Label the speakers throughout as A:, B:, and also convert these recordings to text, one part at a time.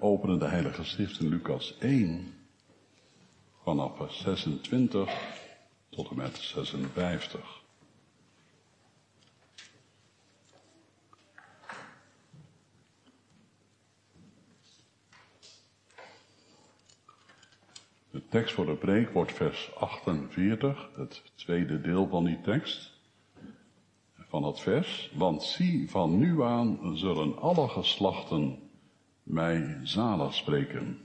A: openen de Heilige Schrift in Lucas 1, vanaf vers 26 tot en met 56. De tekst voor de preek wordt vers 48, het tweede deel van die tekst. Van het vers, want zie, van nu aan zullen alle geslachten mij zalig spreken.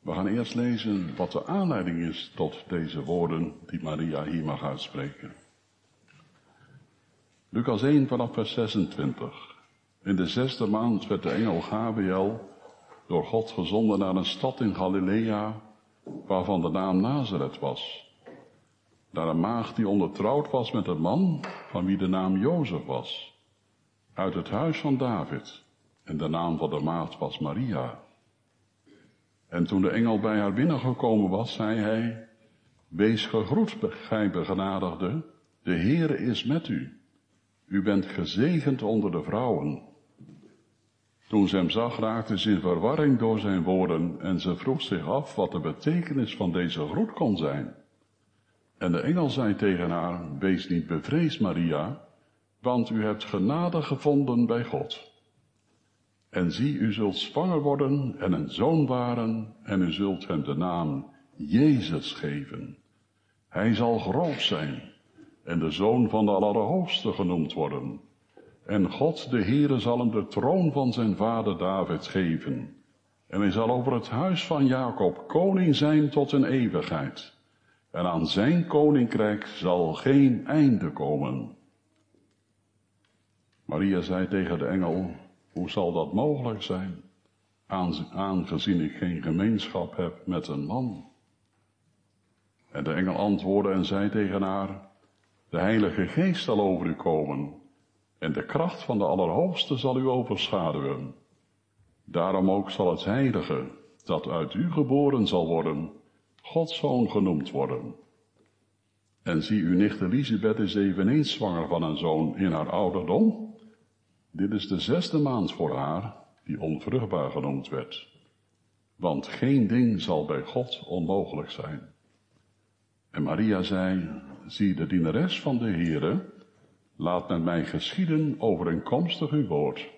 A: We gaan eerst lezen wat de aanleiding is tot deze woorden die Maria hier mag uitspreken. Lucas 1 vanaf vers 26. In de zesde maand werd de engel Gabriel door God gezonden naar een stad in Galilea, waarvan de naam Nazareth was. Naar een maagd die ondertrouwd was met een man van wie de naam Jozef was, uit het huis van David. En de naam van de maagd was Maria. En toen de engel bij haar binnengekomen was, zei hij, Wees gegroet, gij begenadigde, de Heere is met u. U bent gezegend onder de vrouwen. Toen ze hem zag, raakte ze in verwarring door zijn woorden en ze vroeg zich af wat de betekenis van deze groet kon zijn. En de engel zei tegen haar, wees niet bevreesd, Maria, want u hebt genade gevonden bij God. En zie, u zult zwanger worden en een zoon baren, en u zult hem de naam Jezus geven. Hij zal groot zijn en de zoon van de Allerhoogste genoemd worden. En God, de Heere, zal hem de troon van zijn vader David geven. En hij zal over het huis van Jacob koning zijn tot een eeuwigheid. En aan zijn koninkrijk zal geen einde komen. Maria zei tegen de engel, hoe zal dat mogelijk zijn, aangezien ik geen gemeenschap heb met een man? En de engel antwoordde en zei tegen haar, de Heilige Geest zal over u komen en de kracht van de Allerhoogste zal u overschaduwen. Daarom ook zal het Heilige, dat uit u geboren zal worden, Gods Zoon genoemd worden. En zie, uw nicht Elisabeth is eveneens zwanger van een zoon in haar ouderdom. Dit is de zesde maand voor haar, die onvruchtbaar genoemd werd. Want geen ding zal bij God onmogelijk zijn. En Maria zei, zie de dienares van de Heere, laat met mij geschieden overeenkomstig uw woord.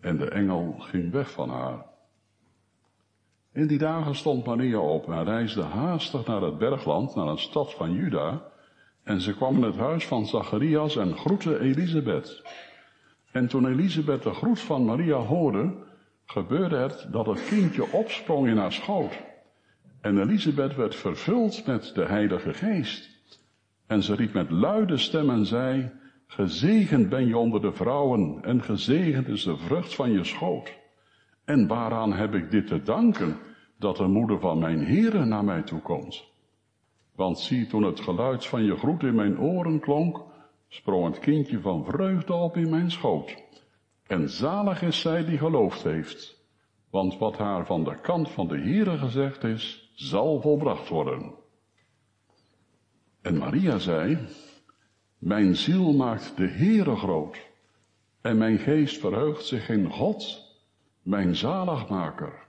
A: En de engel ging weg van haar. In die dagen stond Maria op en reisde haastig naar het bergland, naar een stad van Juda, en ze kwam in het huis van Zacharias en groette Elisabeth. En toen Elisabeth de groet van Maria hoorde, gebeurde het dat het kindje opsprong in haar schoot. En Elisabeth werd vervuld met de Heilige Geest. En ze riep met luide stem en zei, Gezegend ben je onder de vrouwen en gezegend is de vrucht van je schoot. En waaraan heb ik dit te danken, dat de moeder van mijn Heere naar mij toe komt? Want zie, toen het geluid van je groet in mijn oren klonk, sprong het kindje van vreugde op in mijn schoot. En zalig is zij die geloofd heeft, want wat haar van de kant van de Heere gezegd is, zal volbracht worden. En Maria zei, mijn ziel maakt de Heere groot en mijn geest verheugt zich in God, mijn zaligmaker,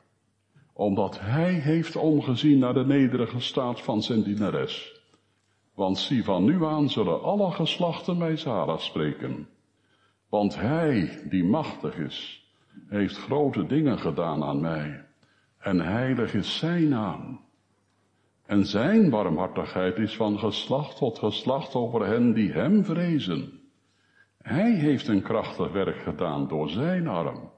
A: omdat Hij heeft omgezien naar de nederige staat van zijn dienares. Want zie, van nu aan zullen alle geslachten mij zalig spreken. Want Hij, die machtig is, heeft grote dingen gedaan aan mij, en heilig is Zijn naam. En zijn barmhartigheid is van geslacht tot geslacht over hen die hem vrezen. Hij heeft een krachtig werk gedaan door zijn arm.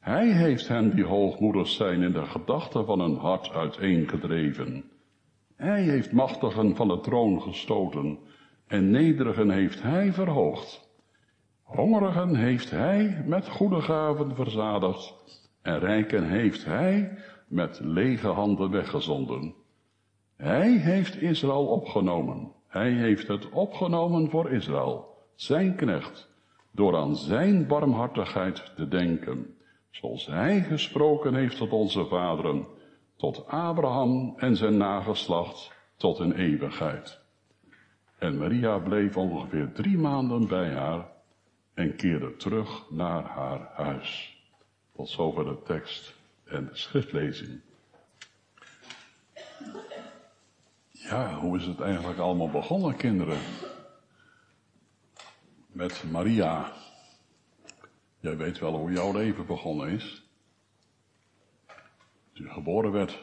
A: Hij heeft hen die hoogmoedig zijn in de gedachten van hun hart uiteengedreven. Hij heeft machtigen van de troon gestoten en nederigen heeft hij verhoogd. Hongerigen heeft hij met goede gaven verzadigd en rijken heeft hij met lege handen weggezonden. Hij heeft Israël opgenomen. Hij heeft het opgenomen voor Israël, zijn knecht, door aan zijn barmhartigheid te denken, zoals hij gesproken heeft tot onze vaderen, tot Abraham en zijn nageslacht tot een eeuwigheid. En Maria bleef ongeveer drie maanden bij haar en keerde terug naar haar huis. Tot zover de tekst en de schriftlezing. Ja, hoe is het eigenlijk allemaal begonnen, kinderen? Met Maria. Jij weet wel hoe jouw leven begonnen is. Je geboren werd.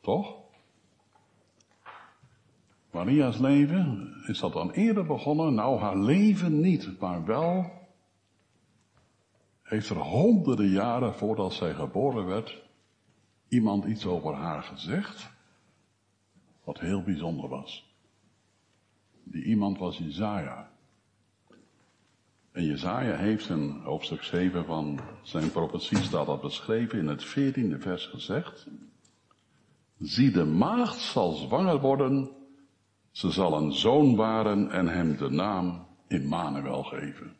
A: Toch? Maria's leven, is dat dan eerder begonnen? Nou, haar leven niet, maar wel heeft er honderden jaren voordat zij geboren werd iemand iets over haar gezegd, wat heel bijzonder was. Die iemand was Jezaja. En Jezaja heeft in hoofdstuk 7 van zijn profetie staat dat beschreven in het 14e vers gezegd. Zie de maagd zal zwanger worden, ze zal een zoon baren en hem de naam Immanuel geven.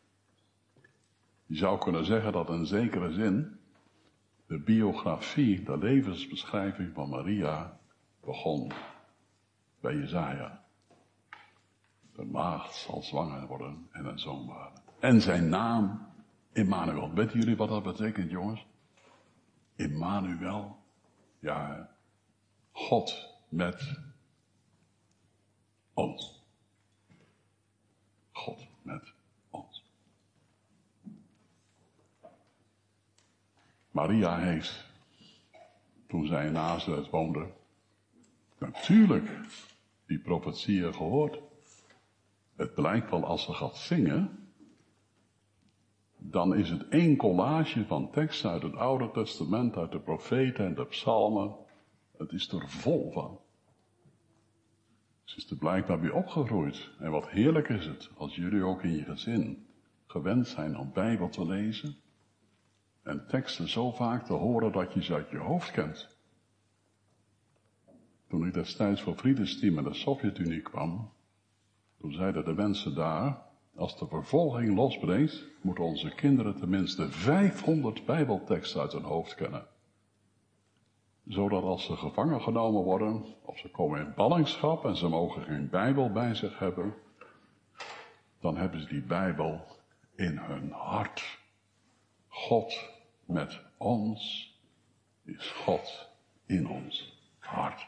A: Je zou kunnen zeggen dat in zekere zin de biografie, de levensbeschrijving van Maria begon bij Jezaja. De maagd zal zwanger worden en een zoon baren. En zijn naam Immanuel. Weten jullie wat dat betekent, jongens? Immanuel. Ja, God met ons. God met ons. Maria heeft, toen zij in Nazareth woonde, natuurlijk die profetieën gehoord. Het blijkt wel als ze gaat zingen, dan is het één collage van teksten uit het Oude Testament, uit de profeten en de psalmen. Het is er vol van. Ze is er blijkbaar weer opgegroeid. En wat heerlijk is het als jullie ook in je gezin gewend zijn om Bijbel te lezen en teksten zo vaak te horen dat je ze uit je hoofd kent. Toen ik destijds voor Friedesteam in de Sovjet-Unie kwam, toen zeiden de mensen daar, als de vervolging losbreekt, moeten onze kinderen tenminste 500 Bijbelteksten uit hun hoofd kennen. Zodat als ze gevangen genomen worden, of ze komen in ballingschap en ze mogen geen Bijbel bij zich hebben, dan hebben ze die Bijbel in hun hart. God met ons is God in ons hart.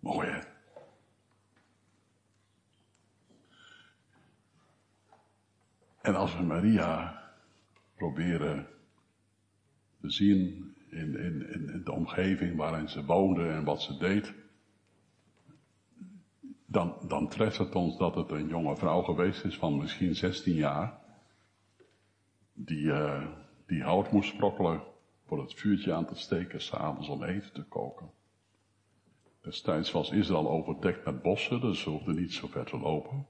A: Mooi hè? En als we Maria proberen te zien in, in, in de omgeving waarin ze woonde en wat ze deed, dan, dan treft het ons dat het een jonge vrouw geweest is van misschien 16 jaar, die, uh, die hout moest sprokkelen voor het vuurtje aan te steken, s'avonds om eten te koken. Destijds was Israël overdekt met bossen, dus ze hoefden niet zo ver te lopen.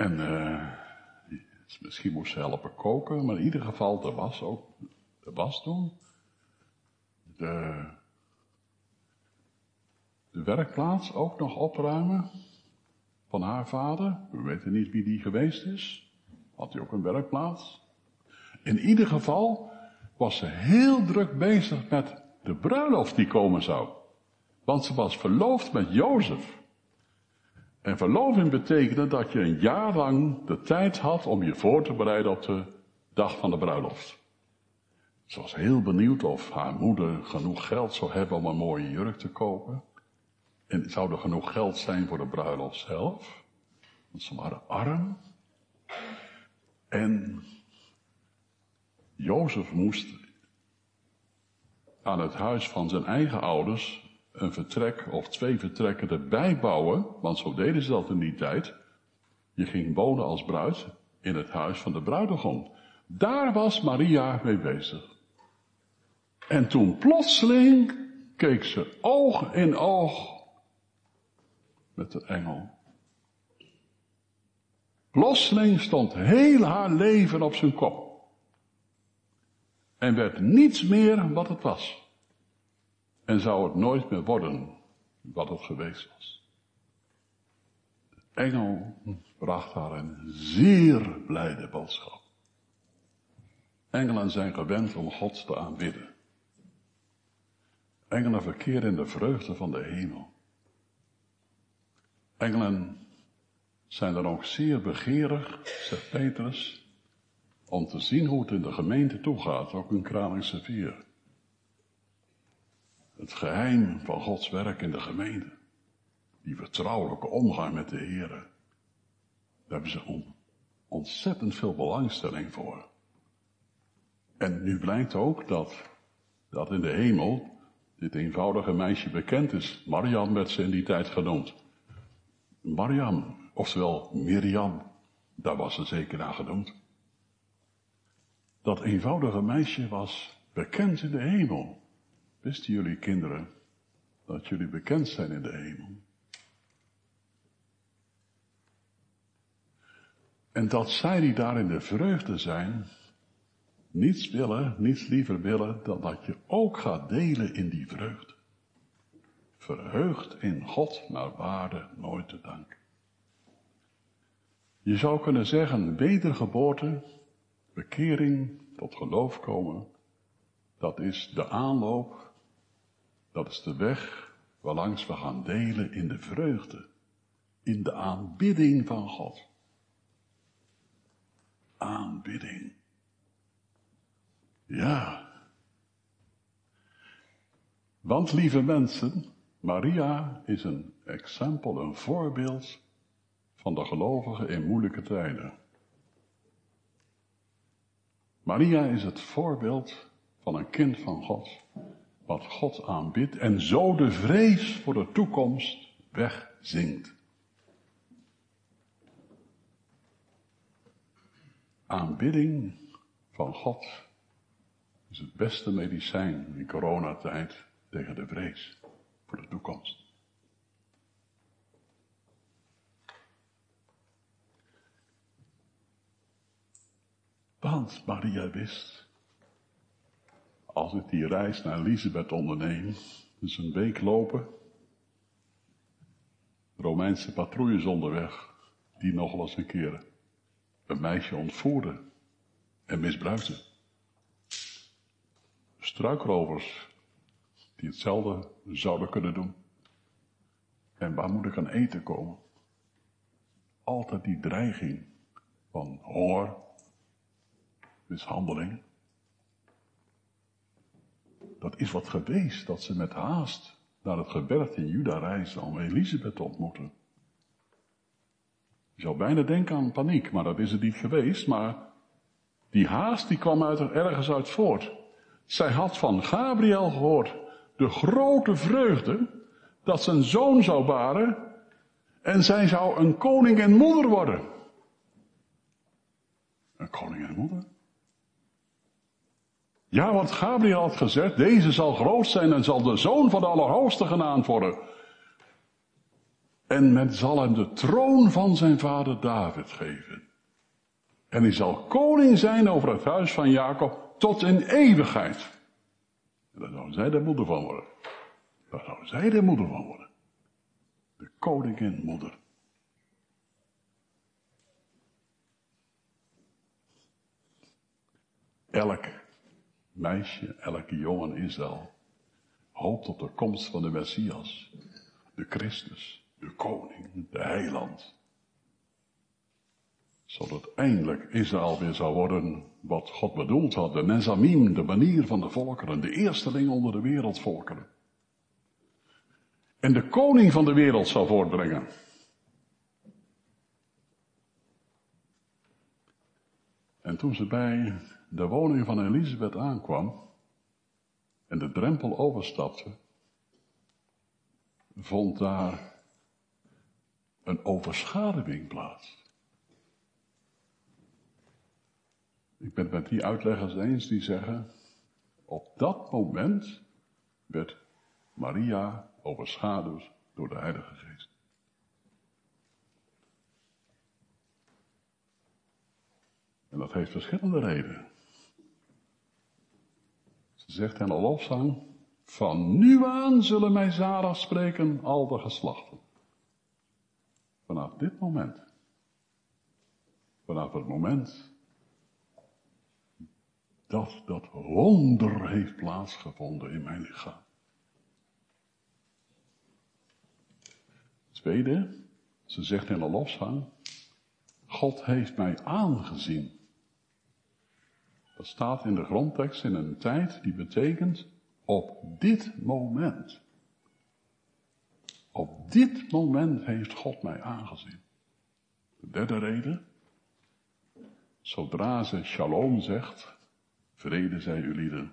A: En uh, misschien moest ze helpen koken, maar in ieder geval, er was ook de was doen. De, de werkplaats ook nog opruimen van haar vader. We weten niet wie die geweest is. Had hij ook een werkplaats? In ieder geval was ze heel druk bezig met de bruiloft die komen zou. Want ze was verloofd met Jozef. En verloving betekende dat je een jaar lang de tijd had om je voor te bereiden op de dag van de bruiloft. Ze was heel benieuwd of haar moeder genoeg geld zou hebben om een mooie jurk te kopen. En zou er genoeg geld zijn voor de bruiloft zelf? Want ze waren arm. En Jozef moest aan het huis van zijn eigen ouders een vertrek of twee vertrekken erbij bouwen, want zo deden ze dat in die tijd. Je ging wonen als bruid in het huis van de bruidegom. Daar was Maria mee bezig. En toen plotseling keek ze oog in oog met de engel. Plotseling stond heel haar leven op zijn kop. En werd niets meer wat het was. En zou het nooit meer worden wat het geweest was. Engel bracht haar een zeer blijde boodschap. Engelen zijn gewend om God te aanbidden. Engelen verkeren in de vreugde van de hemel. Engelen zijn dan ook zeer begeerig, zegt Petrus, om te zien hoe het in de gemeente toegaat, ook in Kralingse Vier. Het geheim van Gods werk in de gemeente. Die vertrouwelijke omgang met de Heer. Daar hebben ze ontzettend veel belangstelling voor. En nu blijkt ook dat, dat in de hemel dit eenvoudige meisje bekend is. Mariam werd ze in die tijd genoemd. Mariam, oftewel Miriam, daar was ze zeker naar genoemd. Dat eenvoudige meisje was bekend in de hemel. Wisten jullie kinderen dat jullie bekend zijn in de hemel? En dat zij die daar in de vreugde zijn, niets willen, niets liever willen dan dat je ook gaat delen in die vreugde. Verheugd in God naar waarde nooit te danken. Je zou kunnen zeggen, wedergeboorte, bekering, tot geloof komen, dat is de aanloop, dat is de weg waarlangs we gaan delen in de vreugde, in de aanbidding van God. Aanbidding. Ja. Want lieve mensen, Maria is een exempel, een voorbeeld van de gelovigen in moeilijke tijden. Maria is het voorbeeld van een kind van God, wat God aanbidt en zo de vrees voor de toekomst wegzingt. Aanbidding van God is het beste medicijn in coronatijd tegen de vrees voor de toekomst. Want Maria wist, als ik die reis naar Elisabeth onderneem, dus een week lopen, Romeinse patrouilles onderweg, die nog wel eens een keer een meisje ontvoerden en misbruikten. Struikrovers die hetzelfde zouden kunnen doen. En waar moet ik aan eten komen? Altijd die dreiging van honger, mishandeling. Dat is wat geweest dat ze met haast naar het gebergte Juda reizen om Elisabeth te ontmoeten. Je zou bijna denken aan paniek, maar dat is het niet geweest. Maar die haast die kwam uit, ergens uit voort. Zij had van Gabriel gehoord de grote vreugde dat een zoon zou baren en zij zou een koning en moeder worden. Een koning en moeder? Ja, want Gabriel had gezegd, deze zal groot zijn en zal de zoon van de Allerhoogste genaamd worden. En men zal hem de troon van zijn vader David geven. En hij zal koning zijn over het huis van Jacob tot in eeuwigheid. En daar zou zij de moeder van worden. Daar zou zij de moeder van worden. De koningin moeder. Elk meisje, elke jongen Israël hoopt op de komst van de Messias, de Christus, de koning, de heiland. Zodat eindelijk Israël weer zou worden wat God bedoeld had, de Nezamim, de manier van de volkeren, de eersteling onder de wereldvolkeren. En de koning van de wereld zou voortbrengen. En toen ze bij de woning van Elisabeth aankwam en de drempel overstapte, vond daar een overschaduwing plaats. Ik ben het met die uitleggers eens die zeggen, op dat moment werd Maria overschaduwd door de Heilige Geest. En dat heeft verschillende redenen. Ze zegt in de lofzang, van nu aan zullen mij Zara spreken al de geslachten. Vanaf dit moment. Vanaf het moment dat dat wonder heeft plaatsgevonden in mijn lichaam. Tweede, ze zegt in de lofzang, God heeft mij aangezien. Dat staat in de grondtekst in een tijd die betekent op dit moment. Op dit moment heeft God mij aangezien. De derde reden. Zodra ze shalom zegt, vrede zij u lieden,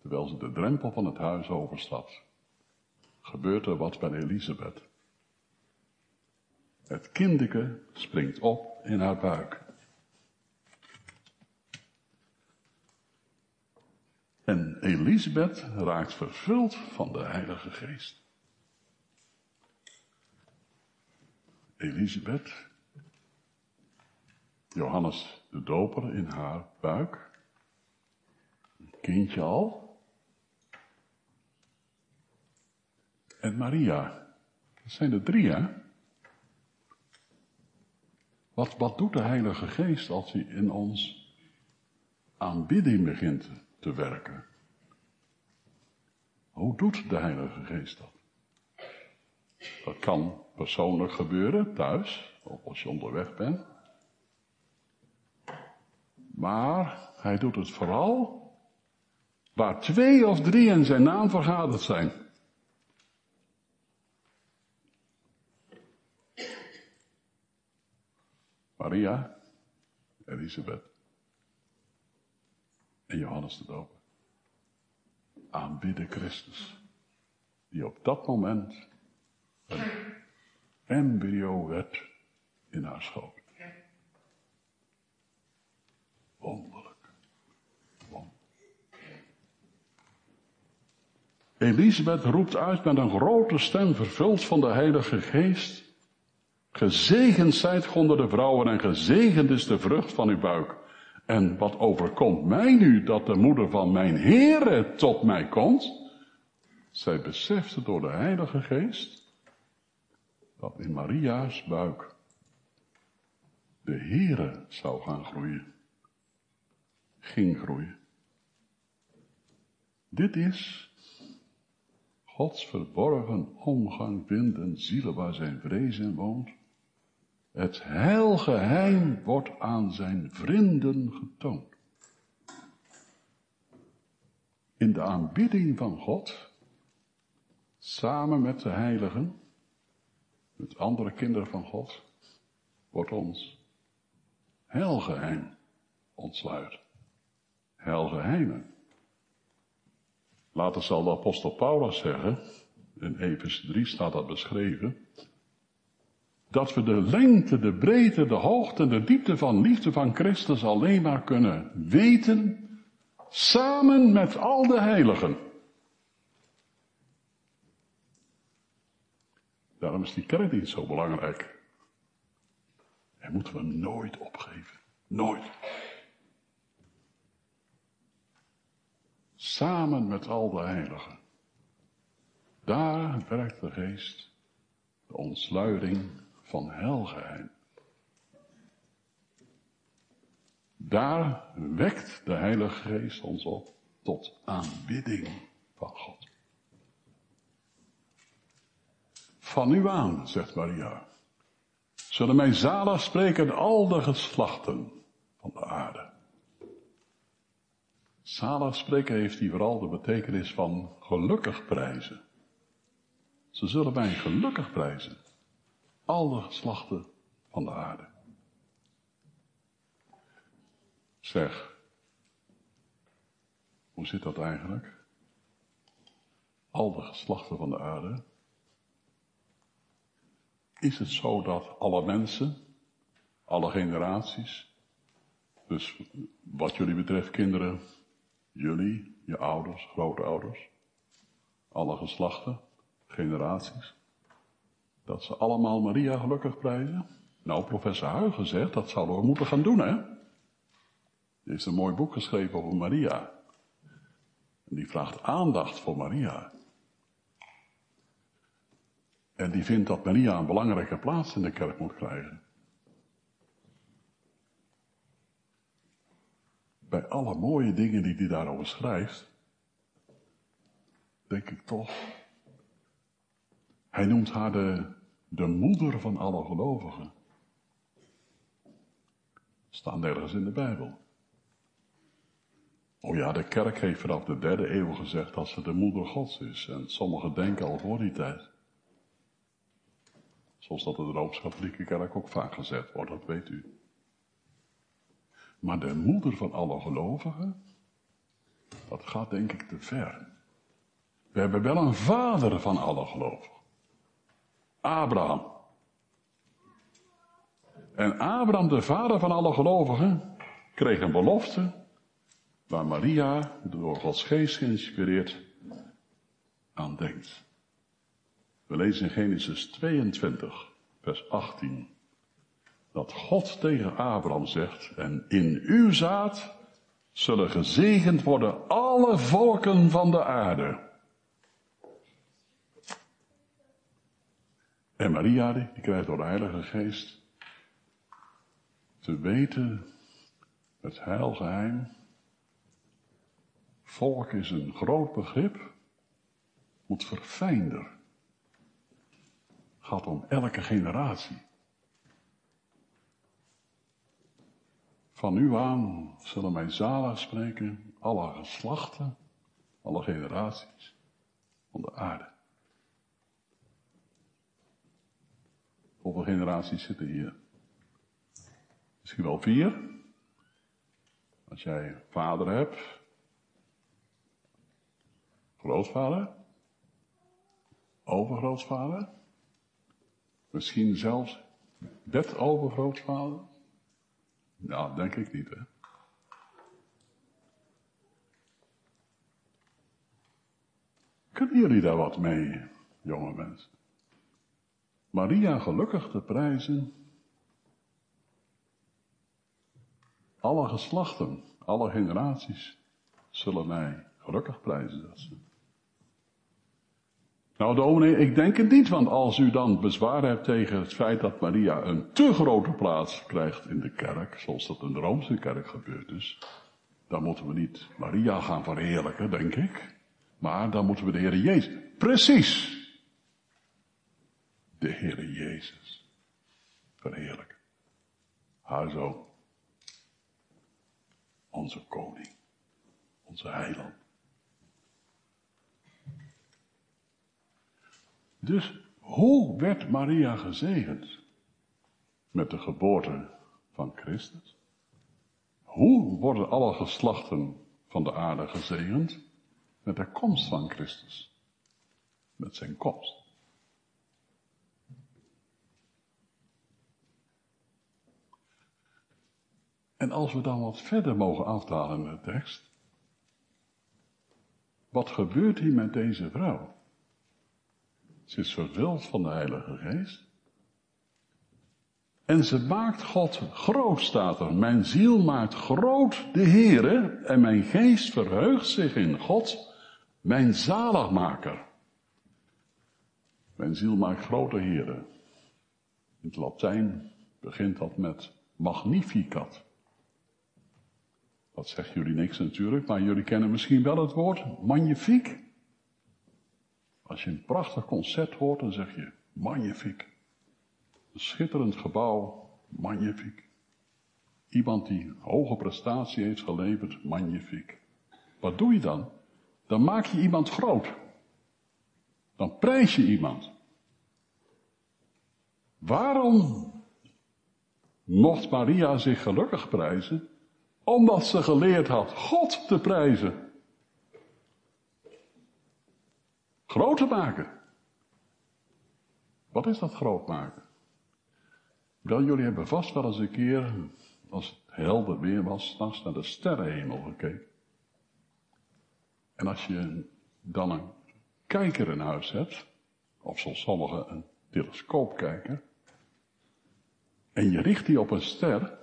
A: terwijl ze de drempel van het huis overstapt, gebeurt er wat bij Elisabeth. Het kindeke springt op in haar buik. En Elisabeth raakt vervuld van de Heilige Geest. Elisabeth, Johannes de Doper in haar buik, een kindje al. En Maria, dat zijn de drie hè. Wat, wat doet de Heilige Geest als hij in ons aanbidding begint te werken? Hoe doet de Heilige Geest dat? Dat kan persoonlijk gebeuren, thuis, of als je onderweg bent. Maar hij doet het vooral waar twee of drie in zijn naam vergaderd zijn. Maria, Elisabeth en Johannes de Doper. Aanbidden Christus, die op dat moment een embryo werd in haar schoot. Wonderlijk. Wonderlijk. Elisabeth roept uit met een grote stem, vervuld van de Heilige Geest. Gezegend zijt onder de vrouwen en gezegend is de vrucht van uw buik. En wat overkomt mij nu dat de moeder van mijn Heere tot mij komt? Zij besefte door de Heilige Geest dat in Maria's buik de Heere zou gaan groeien. Ging groeien. Dit is Gods verborgen omgang vinden zielen waar zijn vrees in woont. Het heilgeheim wordt aan zijn vrienden getoond. In de aanbidding van God, samen met de heiligen, met andere kinderen van God, wordt ons heilgeheim ontsluit. Heilgeheimen. Later zal de apostel Paulus zeggen, in Efes 3 staat dat beschreven, dat we de lengte, de breedte, de hoogte en de diepte van liefde van Christus alleen maar kunnen weten samen met al de heiligen. Daarom is die kerkdienst zo belangrijk. En moeten we nooit opgeven. Nooit. Samen met al de heiligen. Daar werkt de geest de ontsluiting van helgeheim. Daar wekt de Heilige Geest ons op tot aanbidding van God. Van u aan, zegt Maria, zullen mij zalig spreken al de geslachten van de aarde. Zalig spreken heeft hier vooral de betekenis van gelukkig prijzen. Ze zullen mij gelukkig prijzen alle geslachten van de aarde. Zeg, hoe zit dat eigenlijk? Al de geslachten van de aarde. Is het zo dat alle mensen, alle generaties, dus wat jullie betreft kinderen, jullie, je ouders, grootouders, alle geslachten, generaties, dat ze allemaal Maria gelukkig prijzen? Nou, professor Huygen zegt, dat zouden we moeten gaan doen, hè? Die heeft een mooi boek geschreven over Maria. En die vraagt aandacht voor Maria. En die vindt dat Maria een belangrijke plaats in de kerk moet krijgen. Bij alle mooie dingen die hij daarover schrijft, denk ik toch. Hij noemt haar de de moeder van alle gelovigen. Staan nergens in de Bijbel. Oh ja, de kerk heeft vanaf de derde eeuw gezegd dat ze de moeder gods is. En sommigen denken al voor die tijd. Zoals dat in de Rooms-Katholieke kerk ook vaak gezegd wordt, dat weet u. Maar de moeder van alle gelovigen, dat gaat denk ik te ver. We hebben wel een vader van alle gelovigen. Abraham. En Abraham, de vader van alle gelovigen, kreeg een belofte waar Maria, door Gods geest geïnspireerd, aan denkt. We lezen in Genesis 22, vers 18, dat God tegen Abraham zegt, en in uw zaad zullen gezegend worden alle volken van de aarde. En Maria, die krijgt door de Heilige Geest te weten het heilgeheim. Volk is een groot begrip, moet verfijnder. Gaat om elke generatie. Van nu aan zullen mij zalig spreken alle geslachten, alle generaties van de aarde. Hoeveel generaties zitten hier? Misschien wel vier. Als jij vader hebt, grootvader, overgrootvader, misschien zelfs overgrootvader. Nou, denk ik niet, hè. Kunnen jullie daar wat mee, jonge mensen? Maria gelukkig te prijzen. Alle geslachten, alle generaties zullen mij gelukkig prijzen. Dat ze... Nou dominee, ik denk het niet, want als u dan bezwaar hebt tegen het feit dat Maria een te grote plaats krijgt in de kerk, zoals dat in de Roomse kerk gebeurd is, dan moeten we niet Maria gaan verheerlijken, denk ik. Maar dan moeten we de Heer Jezus. Precies de Heere Jezus verheerlijken. Haar zoon. Onze koning. Onze heiland. Dus hoe werd Maria gezegend? Met de geboorte van Christus? Hoe worden alle geslachten van de aarde gezegend? Met de komst van Christus. Met zijn komst. En als we dan wat verder mogen afdalen in de tekst. Wat gebeurt hier met deze vrouw? Ze is vervuld van de Heilige Geest. En ze maakt God groot, staat er. Mijn ziel maakt groot de Heere en mijn geest verheugt zich in God, mijn zaligmaker. Mijn ziel maakt grote Heere. In het Latijn begint dat met magnificat. Dat zegt jullie niks natuurlijk, maar jullie kennen misschien wel het woord magnifiek. Als je een prachtig concert hoort, dan zeg je magnifiek. Een schitterend gebouw, magnifiek. Iemand die hoge prestatie heeft geleverd, magnifiek. Wat doe je dan? Dan maak je iemand groot. Dan prijs je iemand. Waarom mocht Maria zich gelukkig prijzen? Omdat ze geleerd had God te prijzen. Groot te maken. Wat is dat groot maken? Wel, jullie hebben vast wel eens een keer, als het helder weer was, s'nachts naar de sterrenhemel gekeken. En als je dan een kijker in huis hebt, of zoals sommigen een telescoop kijken, en je richt die op een ster,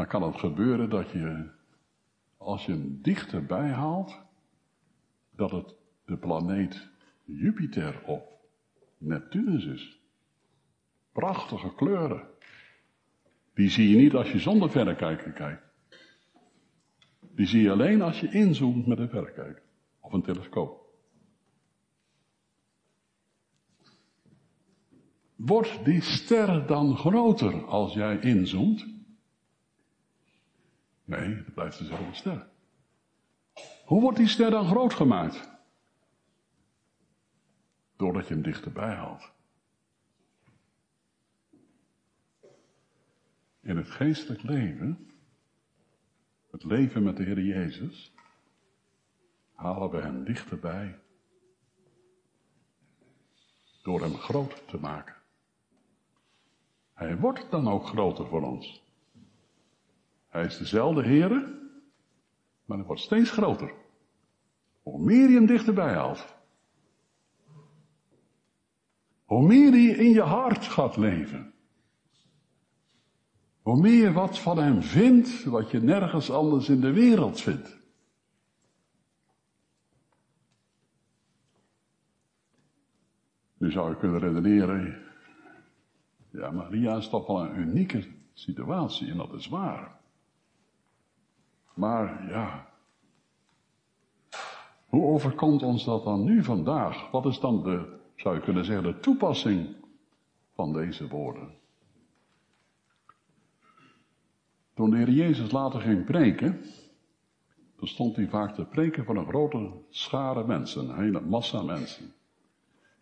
A: dan kan het gebeuren dat je, als je hem dichterbij haalt, dat het de planeet Jupiter of Neptunus is. Prachtige kleuren. Die zie je niet als je zonder verrekijker kijkt. Die zie je alleen als je inzoomt met een verrekijker of een telescoop. Wordt die ster dan groter als jij inzoomt? Nee, het blijft dezelfde ster. Hoe wordt die ster dan groot gemaakt? Doordat je hem dichterbij haalt. In het geestelijk leven, het leven met de Heer Jezus, halen we hem dichterbij door hem groot te maken. Hij wordt dan ook groter voor ons. Hij is dezelfde Heer, maar hij wordt steeds groter. Hoe meer je hem dichterbij haalt. Hoe meer hij in je hart gaat leven. Hoe meer je wat van hem vindt, wat je nergens anders in de wereld vindt. Nu zou je kunnen redeneren, ja, Maria is toch wel een unieke situatie en dat is waar. Maar ja, hoe overkomt ons dat dan nu vandaag? Wat is dan de, zou je kunnen zeggen, de toepassing van deze woorden? Toen de Heer Jezus later ging preken, toen stond hij vaak te preken voor een grote schare mensen, een hele massa mensen.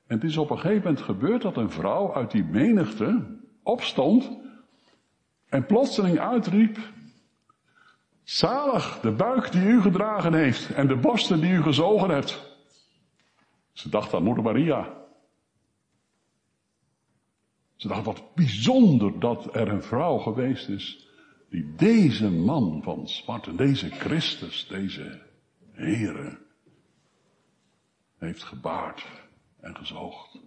A: En het is op een gegeven moment gebeurd dat een vrouw uit die menigte opstond en plotseling uitriep, zalig de buik die u gedragen heeft en de borsten die u gezogen hebt. Ze dacht aan moeder Maria. Ze dacht wat bijzonder dat er een vrouw geweest is die deze man van smart deze Christus, deze Heere, heeft gebaard en gezoogd.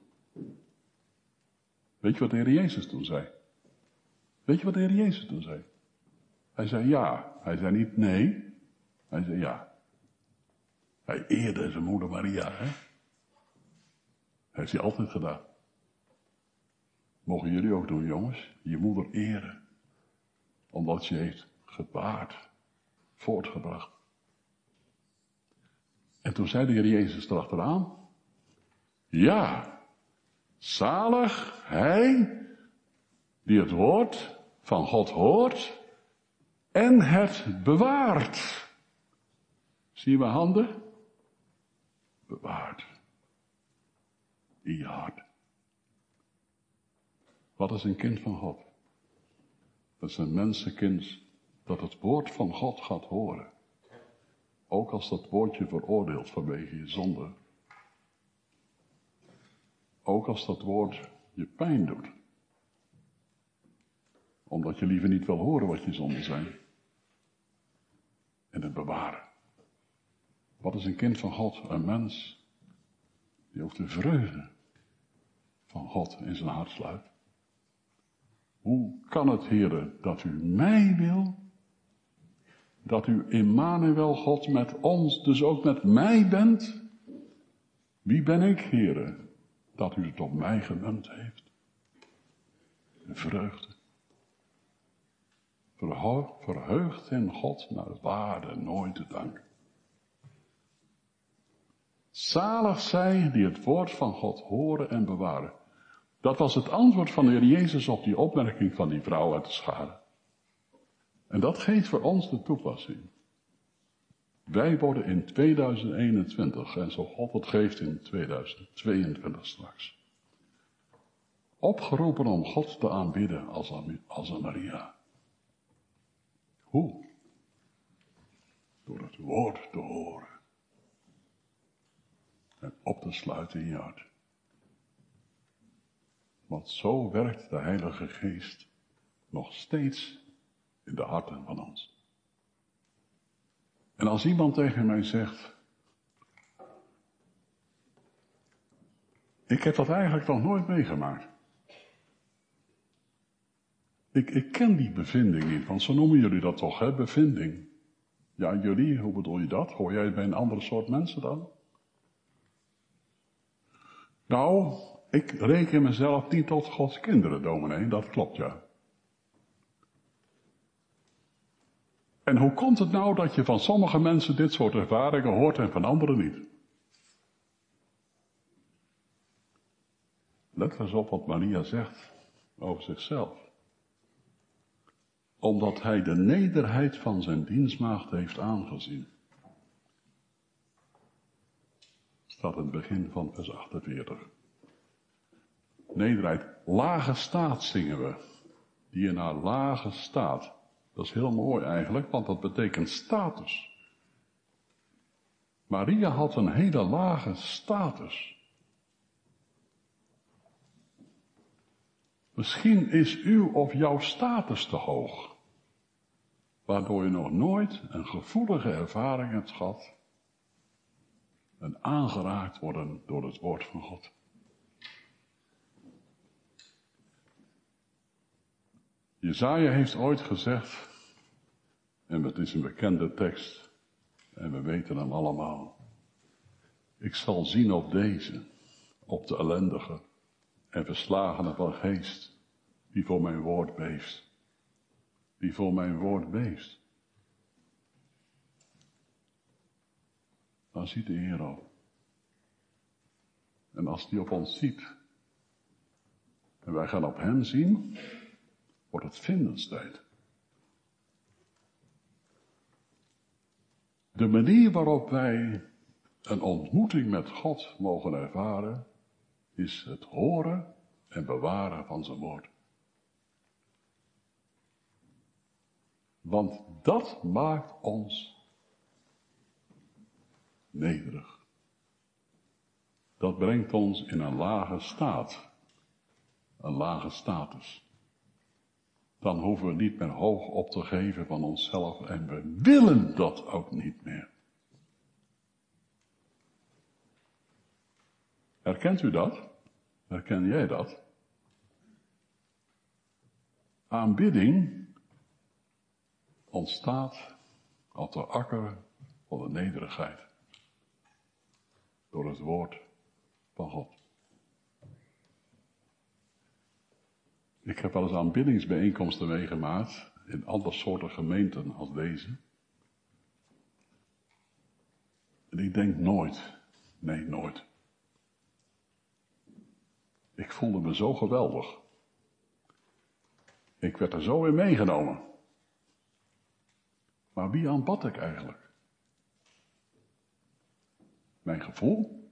A: Weet je wat de Heer Jezus toen zei? Weet je wat de Heer Jezus toen zei? Hij zei ja. Hij zei niet nee. Hij zei ja. Hij eerde zijn moeder Maria, hè? Heeft hij altijd gedaan. Mogen jullie ook doen, jongens? Je moeder eren. Omdat je heeft gebaard, voortgebracht. En toen zei de Heer Jezus erachteraan. Ja, zalig hij die het woord van God hoort en het bewaart. Je mijn handen? Bewaart. In je hart. Wat is een kind van God? Dat is een mensenkind dat het woord van God gaat horen. Ook als dat woordje veroordeelt vanwege je zonde. Ook als dat woord je pijn doet. Omdat je liever niet wil horen wat je zonden zijn. En het bewaren. Wat is een kind van God? Een mens die ook de vreugde van God in zijn hart sluit. Hoe kan het, heren, dat u mij wil? Dat u Immanuel God met ons, dus ook met mij bent? Wie ben ik, heren? dat u het op mij gemunt heeft. De vreugde. Verheugd in God naar waarde nooit te danken. Zalig zij die het woord van God horen en bewaren. Dat was het antwoord van de Heer Jezus op die opmerking van die vrouw uit de schade. En dat geeft voor ons de toepassing. Wij worden in 2021, en zo God het geeft in 2022 straks, opgeroepen om God te aanbidden als, als een Maria. Hoe? Door het woord te horen. En op te sluiten in je hart. Want zo werkt de Heilige Geest nog steeds in de harten van ons. En als iemand tegen mij zegt, ik heb dat eigenlijk nog nooit meegemaakt. Ik, ik ken die bevinding niet, want zo noemen jullie dat toch, hè, bevinding. Ja, jullie, hoe bedoel je dat? Hoor jij bij een andere soort mensen dan? Nou, ik reken mezelf niet tot Gods kinderen, dominee, dat klopt ja. En hoe komt het nou dat je van sommige mensen dit soort ervaringen hoort en van anderen niet? Let eens op wat Maria zegt over zichzelf. Omdat hij de nederheid van zijn dienstmaagd heeft aangezien. Staat in het begin van vers 48. Nederheid, lage staat zingen we. Die in haar lage staat. Dat is heel mooi eigenlijk, want dat betekent status. Maria had een hele lage status. Misschien is uw of jouw status te hoog, waardoor je nog nooit een gevoelige ervaring hebt gehad en aangeraakt worden door het woord van God. Jezaja heeft ooit gezegd, en het is een bekende tekst, en we weten hem allemaal. Ik zal zien op deze, op de ellendige en verslagene van geest, die voor mijn woord beeft. Die voor mijn woord beeft. Dan ziet de Heer op. En als die op ons ziet, en wij gaan op hem zien, wordt het vindenstijd. De manier waarop wij een ontmoeting met God mogen ervaren, is het horen en bewaren van zijn woord. Want dat maakt ons nederig. Dat brengt ons in een lage staat, een lage status. Dan hoeven we niet meer hoog op te geven van onszelf en we willen dat ook niet meer. Herkent u dat? Herken jij dat? Aanbidding ontstaat op de akker van de nederigheid. Door het woord van God. Ik heb wel eens aanbiddingsbijeenkomsten meegemaakt in andere soorten gemeenten als deze. En ik denk nooit, nee nooit, ik voelde me zo geweldig. Ik werd er zo in meegenomen. Maar wie aanbad ik eigenlijk? Mijn gevoel?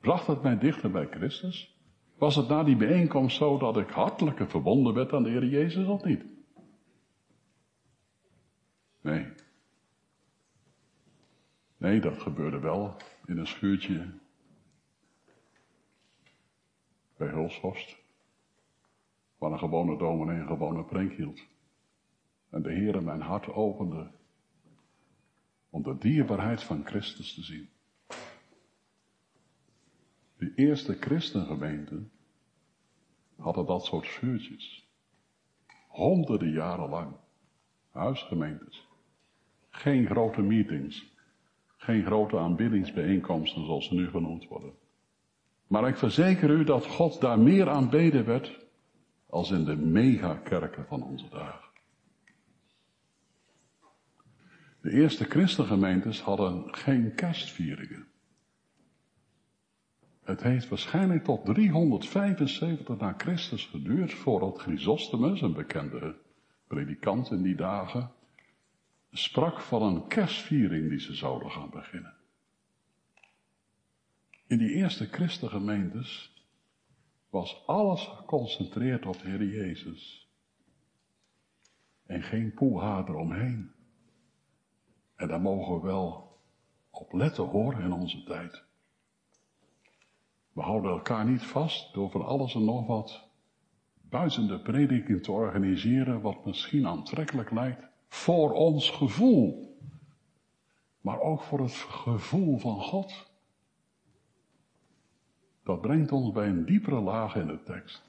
A: Bracht het mij dichter bij Christus? Was het na die bijeenkomst zo dat ik hartelijker verbonden werd aan de Heer Jezus of niet? Nee. Nee, dat gebeurde wel in een schuurtje bij Hulshorst, waar een gewone dominee een gewone preek hield. En de Heer mijn hart opende om de dierbaarheid van Christus te zien. De eerste christengemeenten hadden dat soort vuurtjes. Honderden jaren lang. Huisgemeentes. Geen grote meetings. Geen grote aanbiddingsbijeenkomsten zoals ze nu genoemd worden. Maar ik verzeker u dat God daar meer aanbeden werd als in de megakerken van onze dagen. De eerste christengemeentes hadden geen kerstvieringen. Het heeft waarschijnlijk tot 375 na Christus geduurd voordat Chrysostomus, een bekende predikant in die dagen, sprak van een kerstviering die ze zouden gaan beginnen. In die eerste christengemeentes was alles geconcentreerd op de Heer Jezus. En geen poeha eromheen. En daar mogen we wel op letten horen in onze tijd. We houden elkaar niet vast door van alles en nog wat buizende prediking te organiseren, wat misschien aantrekkelijk lijkt, voor ons gevoel. Maar ook voor het gevoel van God. Dat brengt ons bij een diepere laag in de tekst.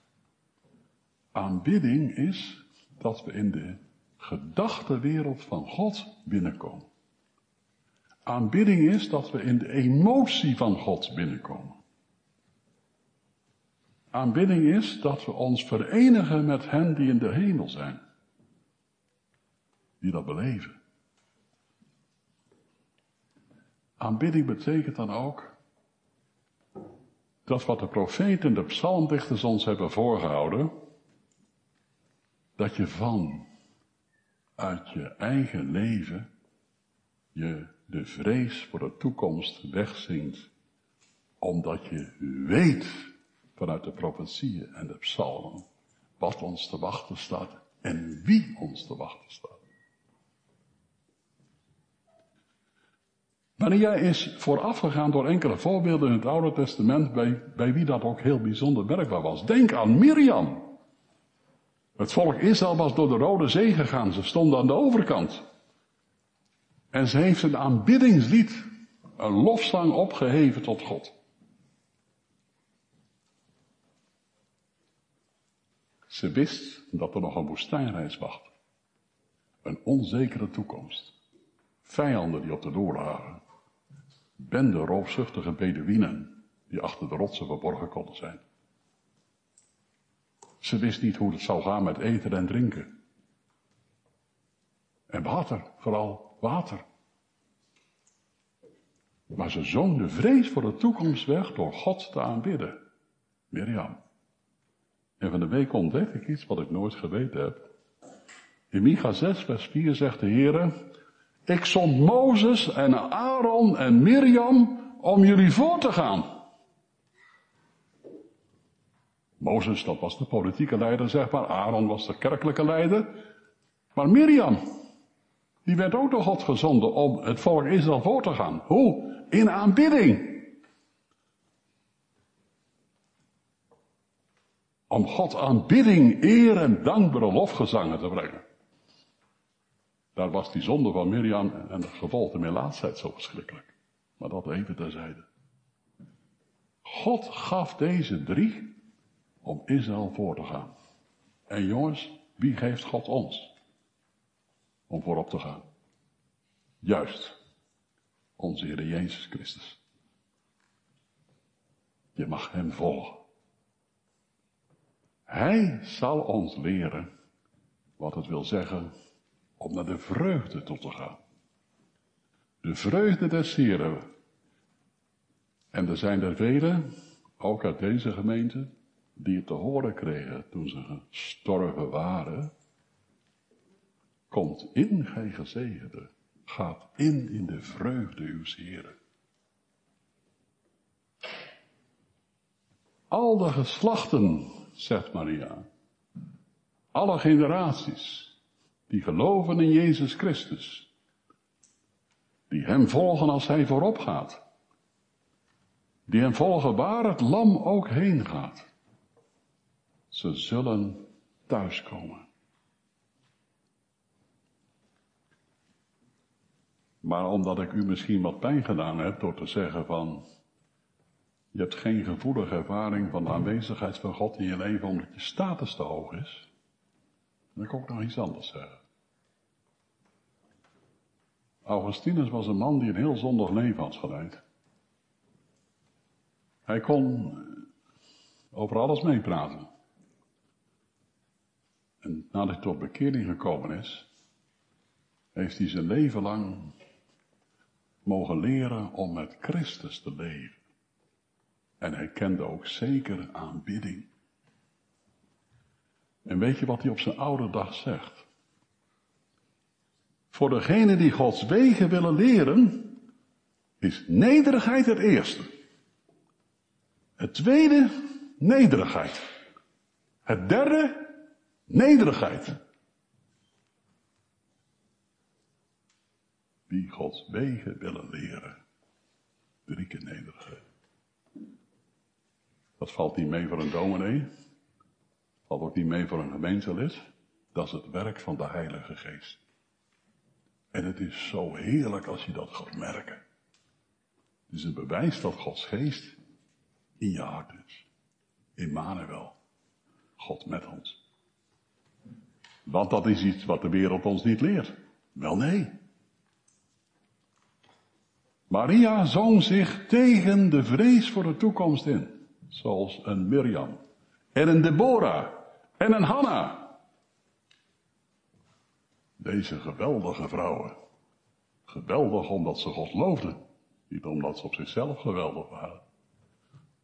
A: Aanbidding is dat we in de gedachtenwereld van God binnenkomen. Aanbidding is dat we in de emotie van God binnenkomen. Aanbidding is dat we ons verenigen met hen die in de hemel zijn. Die dat beleven. Aanbidding betekent dan ook dat wat de profeten en de psalmdichters ons hebben voorgehouden, dat je van uit je eigen leven je de vrees voor de toekomst wegzingt, omdat je weet vanuit de profetieën en de psalmen wat ons te wachten staat en wie ons te wachten staat. Maria is voorafgegaan door enkele voorbeelden in het Oude Testament bij, bij wie dat ook heel bijzonder werkbaar was. Denk aan Miriam. Het volk Israël was door de Rode Zee gegaan. Ze stonden aan de overkant. En ze heeft een aanbiddingslied, een lofzang opgeheven tot God. Ze wist dat er nog een woestijnreis wacht. Een onzekere toekomst. Vijanden die op de loer lagen. Bende roofzuchtige Bedouinen die achter de rotsen verborgen konden zijn. Ze wist niet hoe het zou gaan met eten en drinken. En water, vooral water. Maar ze zong de vrees voor de toekomst weg door God te aanbidden. Mirjam. En van de week ontdekte ik iets wat ik nooit geweten heb. In Micha 6, vers 4 zegt de Heer, ik zond Mozes en Aaron en Mirjam om jullie voor te gaan. Mozes, dat was de politieke leider, zeg maar. Aaron was de kerkelijke leider. Maar Mirjam, die werd ook door God gezonden om het volk Israël voor te gaan. Hoe? In aanbidding. Om God aanbidding, eer en dankbare lofgezangen te brengen. Daar was die zonde van Mirjam en de gevolgde melaatsheid zo verschrikkelijk. Maar dat even terzijde. God gaf deze drie om Israël voor te gaan. En jongens, wie geeft God ons? Om voorop te gaan. Juist, onze Heer Jezus Christus. Je mag Hem volgen. Hij zal ons leren wat het wil zeggen om naar de vreugde toe te gaan. De vreugde des Heren. En er zijn er velen, ook uit deze gemeente, die het te horen kregen toen ze gestorven waren. Komt in, gij gezegende, gaat in in de vreugde uw Heren. Al de geslachten, zegt Maria, alle generaties, die geloven in Jezus Christus, die Hem volgen als Hij voorop gaat, die Hem volgen waar het lam ook heen gaat, ze zullen thuiskomen. Maar omdat ik u misschien wat pijn gedaan heb door te zeggen van, je hebt geen gevoelige ervaring van de aanwezigheid van God in je leven omdat je status te hoog is, dan kan ik ook nog iets anders zeggen. Augustinus was een man die een heel zondig leven had geleid. Hij kon over alles meepraten. En nadat hij tot bekering gekomen is, heeft hij zijn leven lang mogen leren om met Christus te leven. En hij kende ook zeker aanbidding. En weet je wat hij op zijn oude dag zegt? Voor degenen die Gods wegen willen leren, is nederigheid het eerste. Het tweede, nederigheid. Het derde, nederigheid. Wie Gods wegen willen leren, drie keer nederigheid. Dat valt niet mee voor een dominee. Valt ook niet mee voor een gemeentelid. Dat is het werk van de Heilige Geest. En het is zo heerlijk als je dat gaat merken. Het is een bewijs dat Gods geest in je hart is. Immanuel. God met ons. Want dat is iets wat de wereld ons niet leert. Wel nee. Maria zong zich tegen de vrees voor de toekomst in. Zoals een Mirjam. En een Deborah. En een Hanna. Deze geweldige vrouwen. Geweldig omdat ze God loofden. Niet omdat ze op zichzelf geweldig waren.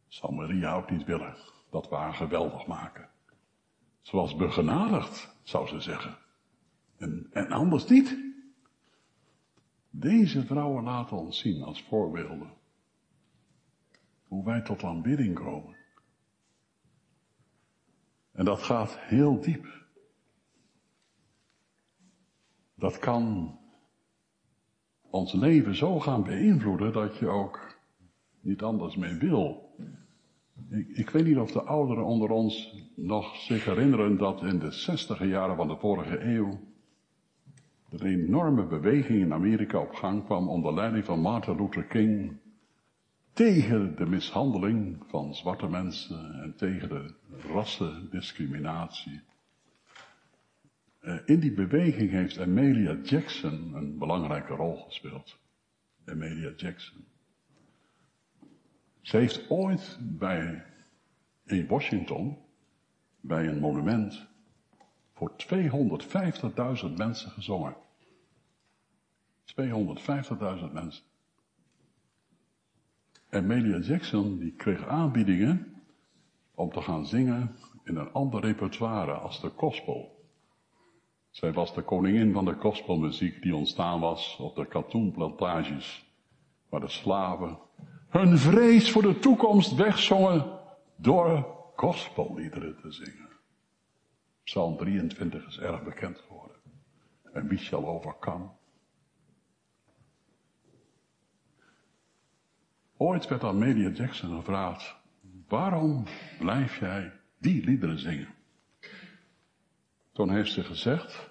A: Zou Maria ook niet willen dat we haar geweldig maken. Ze was begenadigd, zou ze zeggen. En, en anders niet. Deze vrouwen laten ons zien als voorbeelden hoe wij tot aanbidding komen. En dat gaat heel diep. Dat kan ons leven zo gaan beïnvloeden dat je ook niet anders mee wil. Ik, ik, weet niet of de ouderen onder ons nog zich herinneren dat in de zestiger jaren van de vorige eeuw een enorme beweging in Amerika op gang kwam onder leiding van Martin Luther King tegen de mishandeling van zwarte mensen en tegen de rassendiscriminatie. Eh, in die beweging heeft Amelia Jackson een belangrijke rol gespeeld. Amelia Jackson. Ze heeft ooit bij, in Washington, bij een monument, voor 250.000 mensen gezongen. 250.000 mensen. Amelia Jackson die kreeg aanbiedingen om te gaan zingen in een ander repertoire als de gospel. Zij was de koningin van de gospelmuziek die ontstaan was op de katoenplantages, waar de slaven hun vrees voor de toekomst wegzongen door gospelliederen te zingen. Psalm 23 is erg bekend geworden. En wie zal? Ooit werd aan Media Jackson gevraagd, waarom blijf jij die liederen zingen? Toen heeft ze gezegd,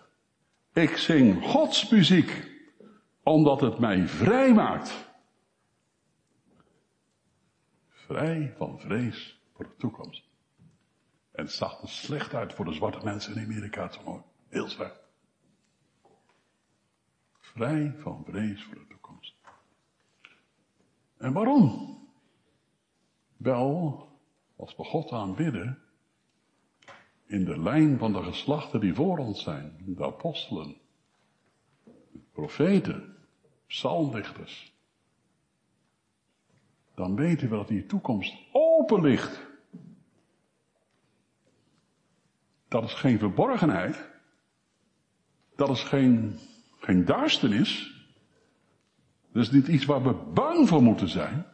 A: ik zing Gods muziek, omdat het mij vrij maakt. Vrij van vrees voor de toekomst. En het zag er slecht uit voor de zwarte mensen in Amerika toen Heel slecht. Vrij van vrees voor de toekomst. En waarom? Wel, als we God aanbidden, in de lijn van de geslachten die voor ons zijn, de apostelen, de profeten, psalmdichters, dan weten we dat die toekomst open ligt. Dat is geen verborgenheid. Dat is geen, geen duisternis. Dat is niet iets waar we bang voor moeten zijn.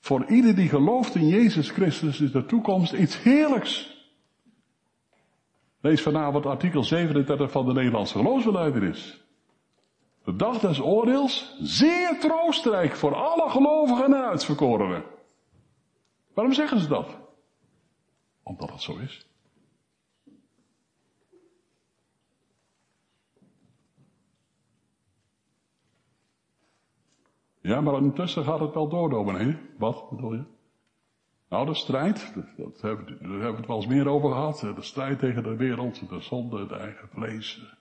A: Voor ieder die gelooft in Jezus Christus is de toekomst iets heerlijks. Lees vanavond artikel 37 van de Nederlandse is. De dag des oordeels, zeer troostrijk voor alle gelovigen en uitverkorenen. Waarom zeggen ze dat? Omdat het zo is. Ja, maar intussen gaat het wel door, dominee. Wat bedoel je? Nou, de strijd, dat hebben, daar hebben we het wel eens meer over gehad. De strijd tegen de wereld, de zonde, het eigen vlees.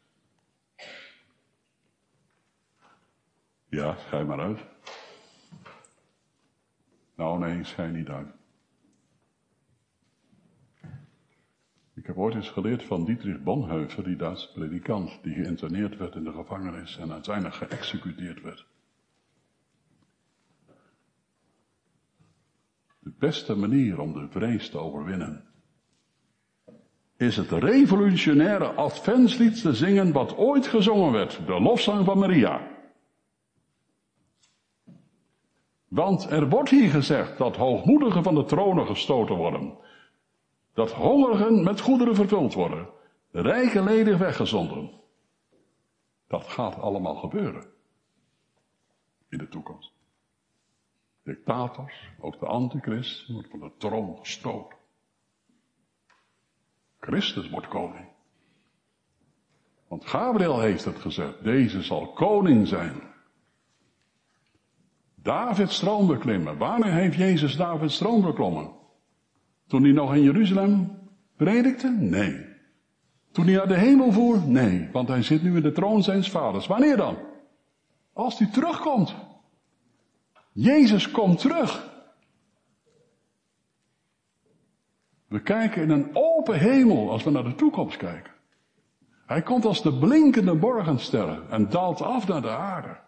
A: Ja, schijn maar uit. Nou nee, schijn niet uit. Ik heb ooit eens geleerd van Dietrich Bonhoeffer, die Duitse predikant, die geïnterneerd werd in de gevangenis en uiteindelijk geëxecuteerd werd. Beste manier om de vrees te overwinnen is het revolutionaire adventslied te zingen wat ooit gezongen werd, de lofzang van Maria. Want er wordt hier gezegd dat hoogmoedigen van de tronen gestoten worden, dat hongerigen met goederen vervuld worden, rijke leden weggezonden. Dat gaat allemaal gebeuren in de toekomst dictators, ook de antichrist, wordt van de troon gestoten. Christus wordt koning. Want Gabriel heeft het gezegd, deze zal koning zijn. David stroom beklimmen. Wanneer heeft Jezus David stroom beklommen? Toen hij nog in Jeruzalem predikte? Nee. Toen hij naar de hemel voer? Nee, want hij zit nu in de troon zijns vaders. Wanneer dan? Als hij terugkomt. Jezus komt terug. We kijken in een open hemel als we naar de toekomst kijken. Hij komt als de blinkende morgensterren en daalt af naar de aarde.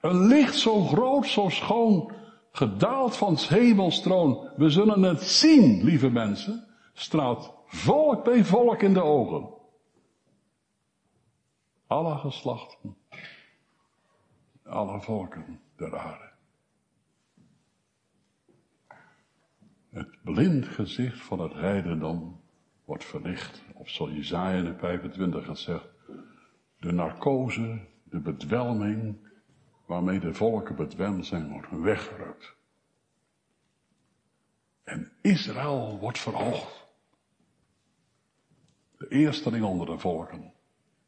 A: Een licht zo groot, zo schoon, gedaald van het hemelstroon. We zullen het zien, lieve mensen, straalt volk bij volk in de ogen. Alle geslachten, alle volken der aarde. Het blind gezicht van het heidendom wordt verlicht. Of zoals Jezaja in 25 het zegt, de narcose, de bedwelming waarmee de volken bedwelmd zijn, wordt weggerukt. En Israël wordt verhoogd. De eersteling onder de volken,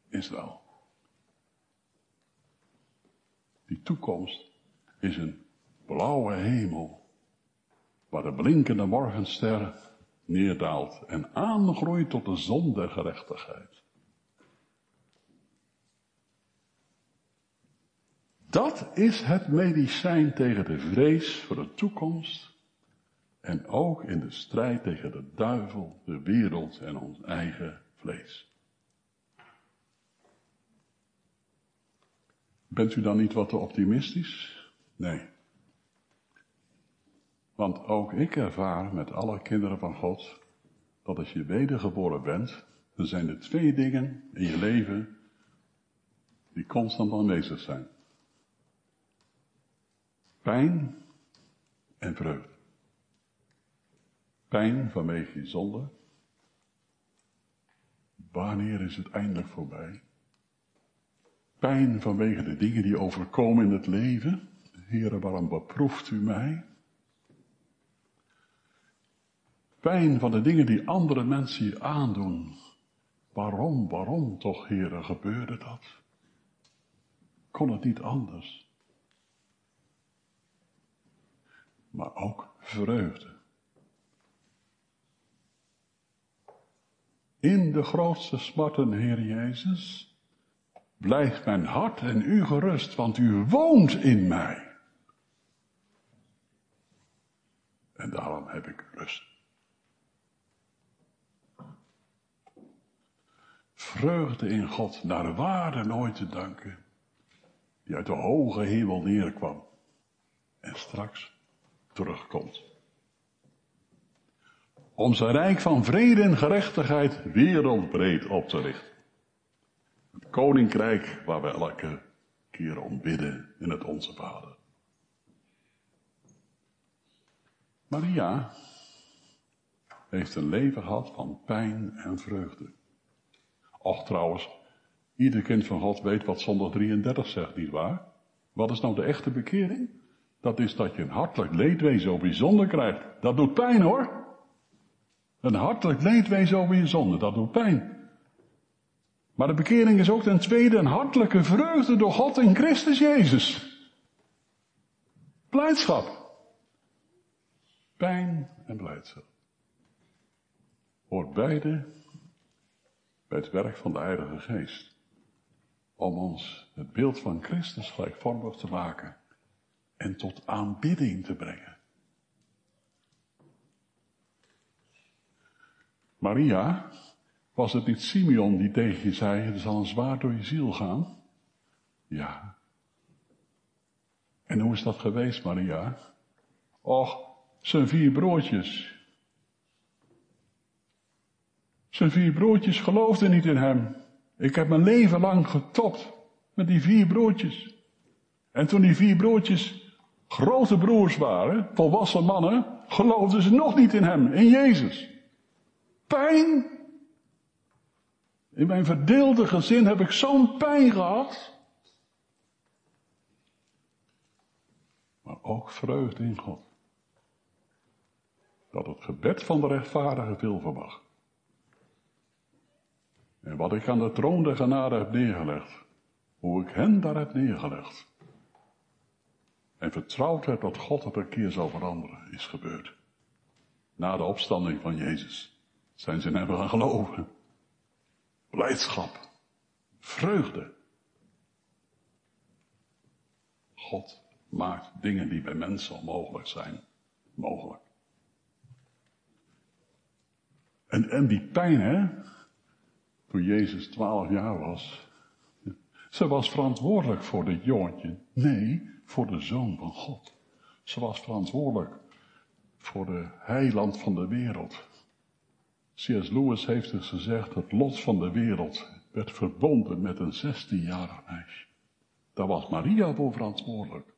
A: Israël. Die toekomst is een blauwe hemel, waar de blinkende morgenster neerdaalt en aangroeit tot de zon der gerechtigheid. Dat is het medicijn tegen de vrees voor de toekomst en ook in de strijd tegen de duivel, de wereld en ons eigen vlees. Bent u dan niet wat te optimistisch? Nee. Want ook ik ervaar met alle kinderen van God dat als je wedergeboren bent, dan zijn er twee dingen in je leven die constant aanwezig zijn. Pijn en vreugde. Pijn vanwege je zonde. Wanneer is het eindelijk voorbij? Pijn vanwege de dingen die overkomen in het leven. Heere, waarom beproeft u mij? Pijn van de dingen die andere mensen aandoen. Waarom, waarom toch, Heere, gebeurde dat? Kon het niet anders? Maar ook vreugde. In de grootste smarten, Heer Jezus, blijft mijn hart en u gerust, want u woont in mij. En daarom heb ik rust. Vreugde in God, naar waarde nooit te danken, die uit de hoge hemel neerkwam en straks terugkomt om zijn rijk van vrede en gerechtigheid wereldbreed op te richten. Het koninkrijk waar we elke keer om bidden in het Onze Vader. Maria heeft een leven gehad van pijn en vreugde. Och trouwens, ieder kind van God weet wat zondag 33 zegt, nietwaar? Wat is nou de echte bekering? Dat is dat je een hartelijk leedwezen over je zonde krijgt. Dat doet pijn hoor. Een hartelijk leedwezen over je zonde, dat doet pijn. Maar de bekering is ook ten tweede een hartelijke vreugde door God in Christus Jezus. Blijdschap. Pijn en blijdschap. Hoort beide bij het werk van de Heilige Geest. Om ons het beeld van Christus gelijkvormig te maken en tot aanbidding te brengen. Maria, was het niet Simeon die tegen je zei, het zal een zwaard door je ziel gaan? Ja. En hoe is dat geweest, Maria? Och, zijn vier broertjes. Zijn vier broertjes geloofden niet in hem. Ik heb mijn leven lang getopt met die vier broertjes. En toen die vier broertjes grote broers waren, volwassen mannen, geloofden ze nog niet in hem, in Jezus pijn. In mijn verdeelde gezin heb ik zo'n pijn gehad. Maar ook vreugde in God. Dat het gebed van de rechtvaardige veel vermag. En wat ik aan de troon der genade heb neergelegd, hoe ik hen daar heb neergelegd. En vertrouwd heb dat God het een keer zal veranderen, is gebeurd. Na de opstanding van Jezus zijn ze hebben gaan geloven. Blijdschap. Vreugde. God maakt dingen die bij mensen onmogelijk zijn, mogelijk. En, en die pijn, hè, toen Jezus twaalf jaar was, ze was verantwoordelijk voor dit jongetje. Nee, voor de Zoon van God. Ze was verantwoordelijk voor de heiland van de wereld. C.S. Lewis heeft dus gezegd, het lot van de wereld werd verbonden met een 16-jarig meisje. Daar was Maria voor verantwoordelijk.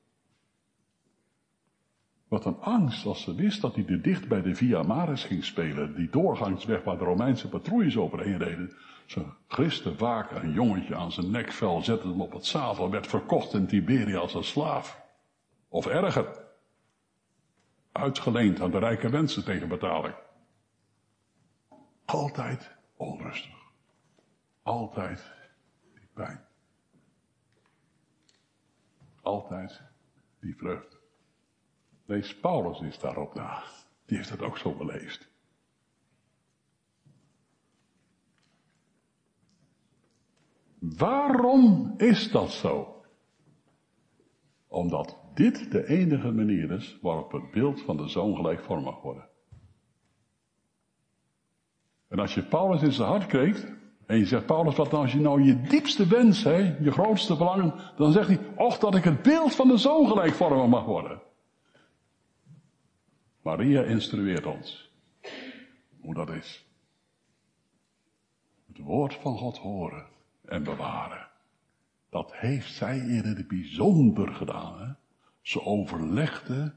A: Wat een angst als ze wist dat hij er dicht bij de Via Maris ging spelen, die doorgangsweg waar de Romeinse patrouilles overheen reden. Ze griste vaak een jongetje aan zijn nekvel, zette hem op het zadel, werd verkocht in Tiberië als een slaaf. Of erger, uitgeleend aan de rijke mensen tegen betaling. Altijd onrustig. Altijd die pijn. Altijd die vreugde. Lees Paulus is daarop na. Die heeft het ook zo beleefd. Waarom is dat zo? Omdat dit de enige manier is waarop het beeld van de zoon gelijkvormig wordt. En als je Paulus in zijn hart kreeg, en je zegt, Paulus, wat nou als je nou je diepste wens, hè, je grootste verlangen, dan zegt hij, och dat ik het beeld van de zoon gelijkvormig mag worden. Maria instrueert ons hoe dat is. Het woord van God horen en bewaren. Dat heeft zij in het bijzonder gedaan. Hè? Ze overlegde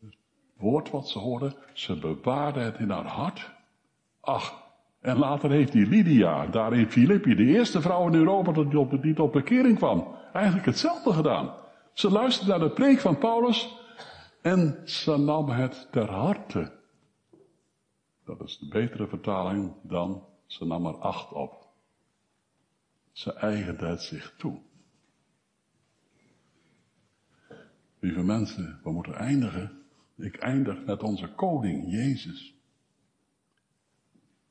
A: het woord wat ze hoorde, ze bewaarde het in haar hart. Ach, en later heeft die Lydia, daar in Filippi, de eerste vrouw in Europa die op, die tot bekering kwam, eigenlijk hetzelfde gedaan. Ze luisterde naar de preek van Paulus en ze nam het ter harte. Dat is de betere vertaling dan ze nam er acht op. Ze eigende het zich toe. Lieve mensen, we moeten eindigen. Ik eindig met onze koning, Jezus.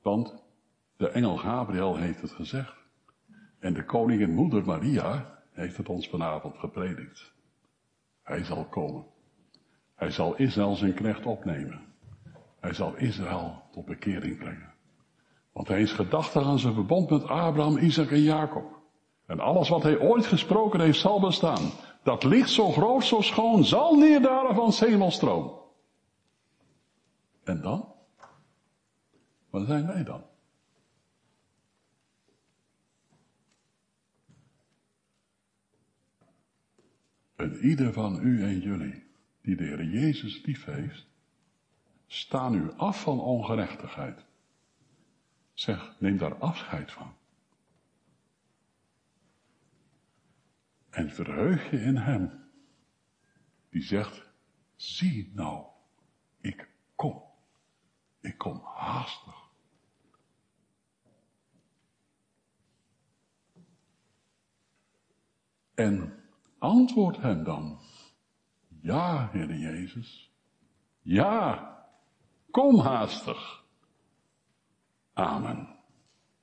A: Want de engel Gabriel heeft het gezegd. En de koningin moeder Maria heeft het ons vanavond gepredikt. Hij zal komen. Hij zal Israël zijn knecht opnemen. Hij zal Israël tot bekering brengen. Want hij is gedachtig aan zijn verbond met Abraham, Isaac en Jacob. En alles wat hij ooit gesproken heeft zal bestaan. Dat licht zo groot, zo schoon, zal neerdalen van hemelstroom. En dan? Waar zijn wij dan? En ieder van u en jullie die de Heer Jezus lief heeft, staan u af van ongerechtigheid. Zeg, neem daar afscheid van. En verheug je in Hem, die zegt, zie nou, ik kom. Ik kom haastig. En antwoord hem dan. Ja, Heer Jezus. Ja, kom haastig. Amen.